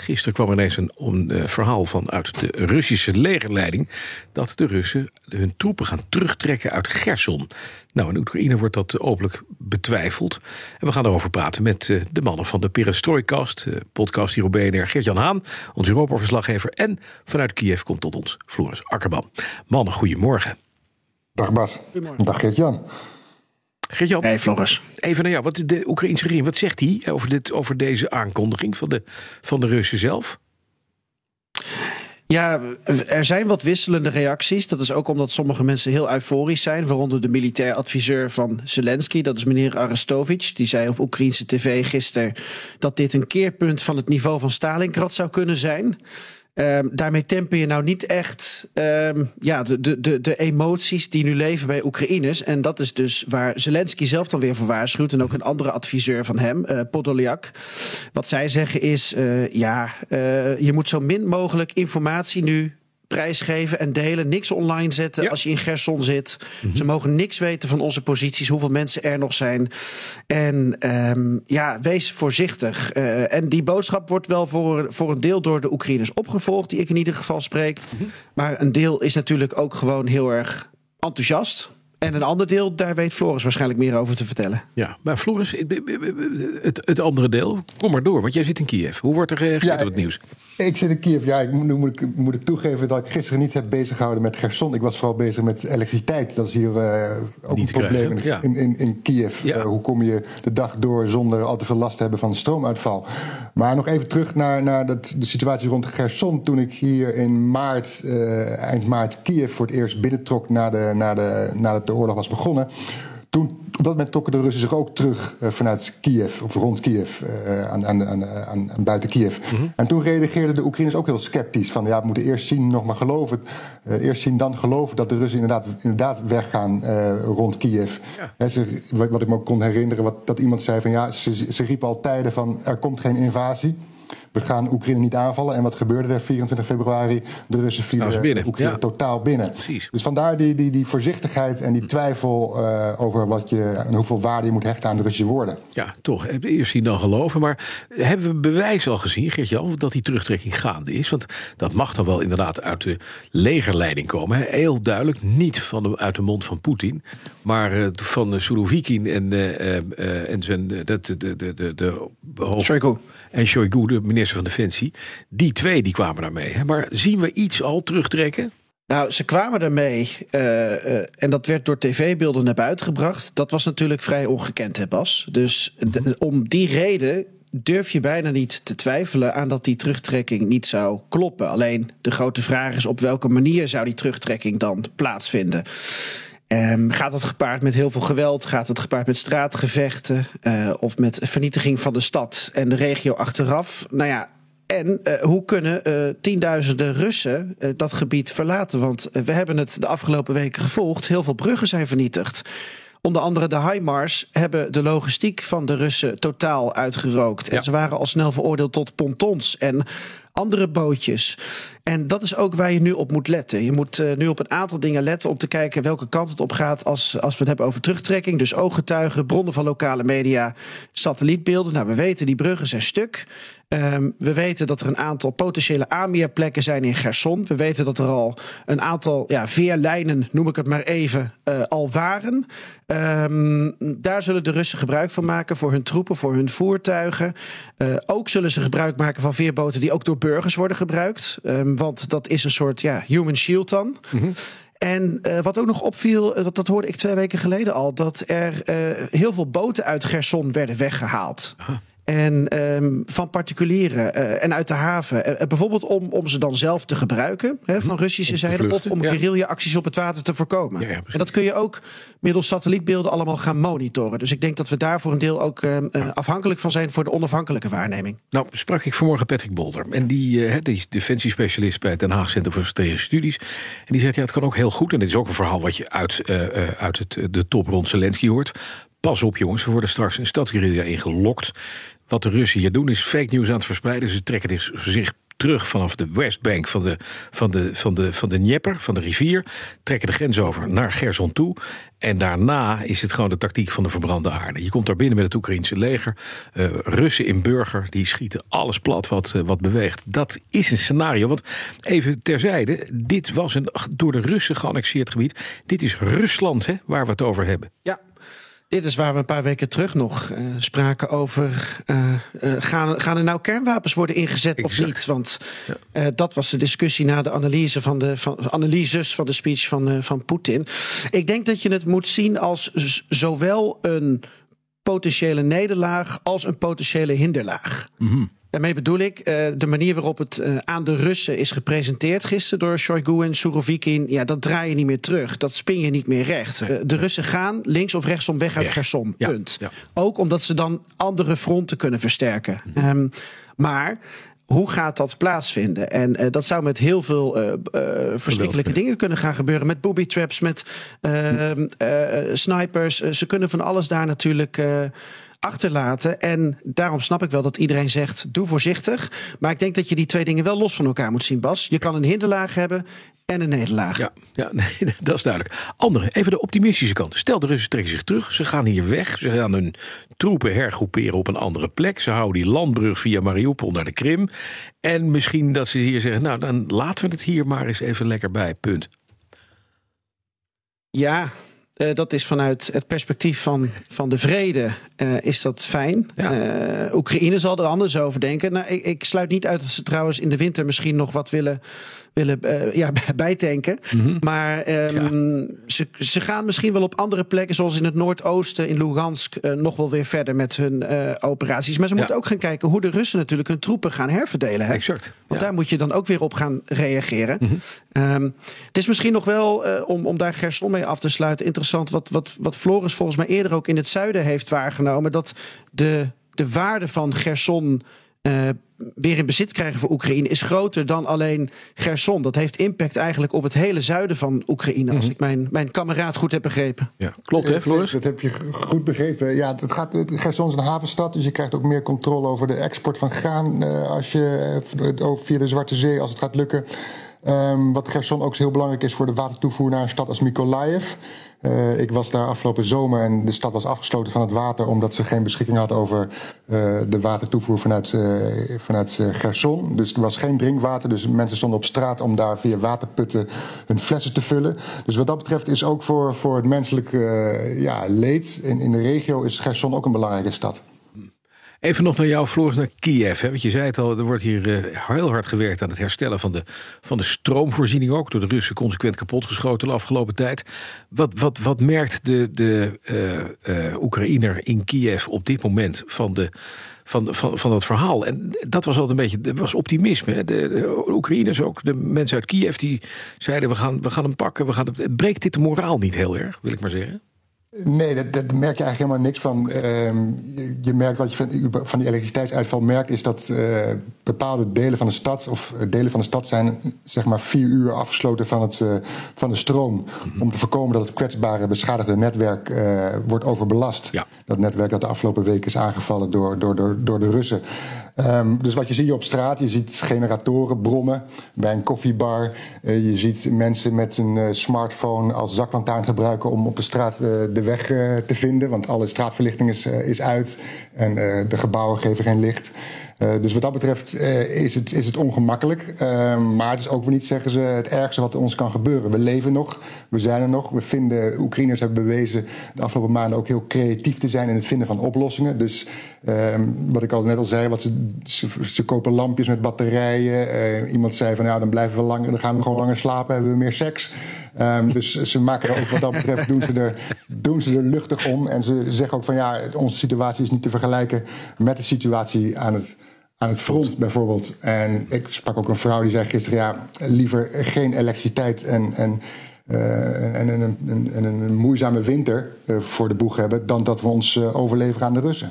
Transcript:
Gisteren kwam ineens een, een uh, verhaal vanuit de Russische legerleiding dat de Russen hun troepen gaan terugtrekken uit Gerson. Nou, in Oekraïne wordt dat openlijk betwijfeld. En we gaan erover praten met uh, de mannen van de Perestroikast, uh, podcast hier op BNR. Gert-Jan Haan, onze Europa-verslaggever. En vanuit Kiev komt tot ons Floris Akkerman. Mannen, goedemorgen. Dag Bas. Dag Gert-Jan. Gert-Jan, hey Floris. even naar jou. Wat de Oekraïnse regering, wat zegt hij over, dit, over deze aankondiging van de, van de Russen zelf? Ja, er zijn wat wisselende reacties. Dat is ook omdat sommige mensen heel euforisch zijn. Waaronder de militair adviseur van Zelensky, dat is meneer Arestovich. Die zei op Oekraïnse tv gisteren dat dit een keerpunt van het niveau van Stalingrad zou kunnen zijn. Um, daarmee temper je nou niet echt um, ja, de, de, de, emoties die nu leven bij Oekraïners. En dat is dus waar Zelensky zelf dan weer voor waarschuwt. En ook een andere adviseur van hem, uh, Podolyak. Wat zij zeggen is, uh, ja, uh, je moet zo min mogelijk informatie nu prijsgeven en delen. Niks online zetten ja. als je in Gerson zit. Mm -hmm. Ze mogen niks weten van onze posities, hoeveel mensen er nog zijn. En um, ja, wees voorzichtig. Uh, en die boodschap wordt wel voor, voor een deel door de Oekraïners opgevolgd, die ik in ieder geval spreek. Mm -hmm. Maar een deel is natuurlijk ook gewoon heel erg enthousiast. En een ander deel, daar weet Floris waarschijnlijk meer over te vertellen. Ja, maar Floris, het, het andere deel, kom maar door, want jij zit in Kiev. Hoe wordt er gereageerd ja, op het nieuws? Ik zit in Kiev. Ja, ik, nu moet ik, moet ik toegeven dat ik gisteren niet heb bezig gehouden met Gerson. Ik was vooral bezig met elektriciteit. Dat is hier uh, ook niet een probleem in, ja. in, in, in, Kiev. Ja. Uh, hoe kom je de dag door zonder al te veel last te hebben van stroomuitval? Maar nog even terug naar, naar dat, de situatie rond Gerson. Toen ik hier in maart, uh, eind maart, Kiev voor het eerst binnentrok na de, na de, nadat de oorlog was begonnen. Toen, op dat moment trokken de Russen zich ook terug uh, vanuit Kiev, of rond Kiev, uh, aan, aan, aan, aan, buiten Kiev. Mm -hmm. En toen reageerden de Oekraïners ook heel sceptisch. Van ja, we moeten eerst zien, nog maar geloven. Uh, eerst zien, dan geloven dat de Russen inderdaad, inderdaad weggaan rond Kiev. Ja. He, ze, wat ik me ook kon herinneren, wat, dat iemand zei van ja, ze, ze riepen al tijden van er komt geen invasie. We gaan Oekraïne niet aanvallen. En wat gebeurde er 24 februari? De Russen vielen binnen. Oekraïne ja. totaal binnen. Precies. Dus vandaar die, die, die voorzichtigheid en die twijfel uh, over wat je, en hoeveel waarde je moet hechten aan de Russische woorden. Ja, toch. Eerst zien dan geloven. Maar hebben we bewijs al gezien, Geert-Jan, dat die terugtrekking gaande is? Want dat mag dan wel inderdaad uit de legerleiding komen. Hè? Heel duidelijk. Niet van de, uit de mond van Poetin. Maar uh, van Surovikin en, uh, en zijn... de, de, de, de, de, de. En Shoigu, de minister van Defensie. Die twee die kwamen daarmee. Hè? Maar zien we iets al terugtrekken? Nou, ze kwamen ermee uh, uh, en dat werd door tv-beelden naar buiten gebracht. Dat was natuurlijk vrij ongekend, hè Bas? Dus de, om die reden durf je bijna niet te twijfelen aan dat die terugtrekking niet zou kloppen. Alleen de grote vraag is op welke manier zou die terugtrekking dan plaatsvinden. Um, gaat het gepaard met heel veel geweld? Gaat het gepaard met straatgevechten? Uh, of met vernietiging van de stad en de regio achteraf? Nou ja, en uh, hoe kunnen uh, tienduizenden Russen uh, dat gebied verlaten? Want we hebben het de afgelopen weken gevolgd. Heel veel bruggen zijn vernietigd. Onder andere de HIMARS hebben de logistiek van de Russen totaal uitgerookt. En ze waren al snel veroordeeld tot pontons en andere bootjes. En dat is ook waar je nu op moet letten. Je moet uh, nu op een aantal dingen letten om te kijken welke kant het op gaat als, als we het hebben over terugtrekking. Dus ooggetuigen, bronnen van lokale media, satellietbeelden. Nou, we weten die bruggen zijn stuk. Um, we weten dat er een aantal potentiële aanmeerplekken zijn in Gerson. We weten dat er al een aantal ja, veerlijnen, noem ik het maar even, uh, al waren. Um, daar zullen de Russen gebruik van maken voor hun troepen, voor hun voertuigen. Uh, ook zullen ze gebruik maken van veerboten die ook door burgers worden gebruikt. Um, want dat is een soort ja, human shield dan. Mm -hmm. En uh, wat ook nog opviel, uh, dat hoorde ik twee weken geleden al, dat er uh, heel veel boten uit Gerson werden weggehaald. Aha. En um, van particulieren uh, en uit de haven. Uh, bijvoorbeeld om, om ze dan zelf te gebruiken hè, van Russische zijde. Of om ja. guerrilla-acties op het water te voorkomen. Ja, ja, en dat kun je ook middels satellietbeelden allemaal gaan monitoren. Dus ik denk dat we daar voor een deel ook uh, afhankelijk van zijn voor de onafhankelijke waarneming. Nou, sprak ik vanmorgen Patrick Bolder. En die, die is defensiespecialist bij het Den Haag Centrum voor Strategische Studies. En die zegt, ja, het kan ook heel goed. En dit is ook een verhaal wat je uit, uit het, de top rond Zelensky hoort. Pas op jongens, we worden straks een stadsguerrilla ingelokt. Wat de Russen hier doen is fake news aan het verspreiden. Ze trekken zich terug vanaf de Westbank van de, van de, van de, van de Dnieper, van de rivier. Trekken de grens over naar Gerson toe. En daarna is het gewoon de tactiek van de verbrande aarde. Je komt daar binnen met het Oekraïnse leger. Uh, Russen in burger, die schieten alles plat wat, uh, wat beweegt. Dat is een scenario. Want even terzijde, dit was een door de Russen geannexeerd gebied. Dit is Rusland hè, waar we het over hebben. Ja, dit is waar we een paar weken terug nog uh, spraken over. Uh, uh, gaan, gaan er nou kernwapens worden ingezet exact. of niet? Want ja. dat was de discussie na de analyse van de van, analyses van de speech van, van Poetin. Ik denk dat je het moet zien als zowel een potentiële nederlaag als een potentiële hinderlaag. Mm -hmm. Daarmee bedoel ik uh, de manier waarop het uh, aan de Russen is gepresenteerd gisteren door Shoigu en Surovikin. Ja, dat draai je niet meer terug. Dat spin je niet meer recht. Nee, uh, de Russen gaan links of rechtsom weg uit ja. Gerson. Punt. Ja, ja. Ook omdat ze dan andere fronten kunnen versterken. Mm -hmm. um, maar hoe gaat dat plaatsvinden? En uh, dat zou met heel veel uh, uh, verschrikkelijke dingen kunnen gaan gebeuren. Met booby traps, met snipers. ze kunnen van alles daar natuurlijk achterlaten. En daarom snap ik wel dat iedereen zegt: doe voorzichtig. Maar ik denk dat je die twee dingen wel los van elkaar moet zien, Bas. Je kan een hinderlaag hebben en een nederlaag. Ja, ja nee, dat is duidelijk. Andere, even de optimistische kant. Stel, de Russen trekken zich terug. Ze gaan hier weg. Ze gaan hun troepen hergroeperen op een andere plek. Ze houden die landbrug via Mariupol naar de Krim. En misschien dat ze hier zeggen: nou, dan laten we het hier maar eens even lekker bij. Punt. Ja, uh, dat is vanuit het perspectief van, van de vrede uh, is dat fijn. Ja. Uh, Oekraïne zal er anders over denken. Nou, ik, ik, sluit niet uit dat ze trouwens in de winter misschien nog wat willen, willen ja, bijtanken. Mm -hmm. Maar um, ja. ze, ze gaan misschien wel op andere plekken, zoals in het Noordoosten, in Lugansk, nog wel weer verder met hun operaties. Maar ze ja. moeten ook gaan kijken hoe de Russen natuurlijk hun troepen gaan herverdelen. Hè? Exact. Want daar moet je dan ook weer op gaan reageren. Mm -hmm. um, het is misschien nog wel, om, om daar Gerson mee af te sluiten, interessant wat, wat, wat Floris volgens mij eerder ook in het zuiden heeft waargenomen. Dat de, de waarde van Gerson uh, weer in bezit krijgen voor Oekraïne is groter dan alleen Gerson. Dat heeft impact eigenlijk op het hele zuiden van Oekraïne, als mm -hmm. ik mijn, mijn kameraad goed heb begrepen. Ja, klopt hè, Floris? Dat heb je goed begrepen. Ja, het gaat, Gerson is een havenstad, dus je krijgt ook meer controle over de export van graan uh, als je, uh, via de Zwarte Zee, als het gaat lukken. Um, wat Gerson ook heel belangrijk is voor de watertoevoer naar een stad als Mykolaiv. Uh, ik was daar afgelopen zomer en de stad was afgesloten van het water omdat ze geen beschikking hadden over uh, de watertoevoer vanuit, uh, vanuit Gerson. Dus er was geen drinkwater, dus mensen stonden op straat om daar via waterputten hun flessen te vullen. Dus wat dat betreft is ook voor, voor het menselijke ja, leed in, in de regio is Gerson ook een belangrijke stad. Even nog naar jou, Floris, naar Kiev. Want je zei het al, er wordt hier uh, heel hard gewerkt aan het herstellen van de, van de stroomvoorziening ook. Door de Russen consequent kapotgeschoten de afgelopen tijd. Wat, wat, wat merkt de, de uh, uh, Oekraïner in Kiev op dit moment van, de, van, van, van dat verhaal? En dat was altijd een beetje dat was optimisme. Hè? De, de Oekraïners, ook de mensen uit Kiev, die zeiden: we gaan, we gaan hem pakken. We gaan hem, breekt dit de moraal niet heel erg, wil ik maar zeggen? Nee, dat, dat, merk je eigenlijk helemaal niks van. Uh, je, je, merkt wat je van, van die elektriciteitsuitval merkt, is dat uh, bepaalde delen van de stad, of delen van de stad zijn zeg maar vier uur afgesloten van, het, uh, van de stroom. Mm -hmm. Om te voorkomen dat het kwetsbare, beschadigde netwerk uh, wordt overbelast. Ja. Dat netwerk dat de afgelopen weken is aangevallen door, door, door, door de Russen. Um, dus wat je ziet op straat, je ziet generatoren brommen bij een koffiebar. Je ziet mensen met een smartphone als zaklantaarn gebruiken om op de straat de weg te vinden. Want alle straatverlichting is, is uit en de gebouwen geven geen licht. dus wat dat betreft is, het, is het ongemakkelijk. maar het is ook weer niet, zeggen ze, het ergste wat ons kan gebeuren. We leven nog, we zijn er nog. We vinden, Oekraïners hebben bewezen de afgelopen maanden ook heel creatief te zijn in het vinden van oplossingen. Dus ehm, wat ik al net al zei, wat ze, ze, kopen lampjes met batterijen. iemand zei van ja, dan blijven we langer, dan gaan we gewoon langer slapen, hebben we meer seks. Um, dus ze maken er ook wat dat betreft, doen ze, er, doen ze er luchtig om. En ze zeggen ook van ja, onze situatie is niet te vergelijken met de situatie aan het, aan het front bijvoorbeeld. En ik sprak ook een vrouw die zei gisteren ja, liever geen elektriciteit en, en uh, en, een, een, moeizame winter uh, voor de boeg hebben, dan dat we ons uh, overleveren aan de Russen.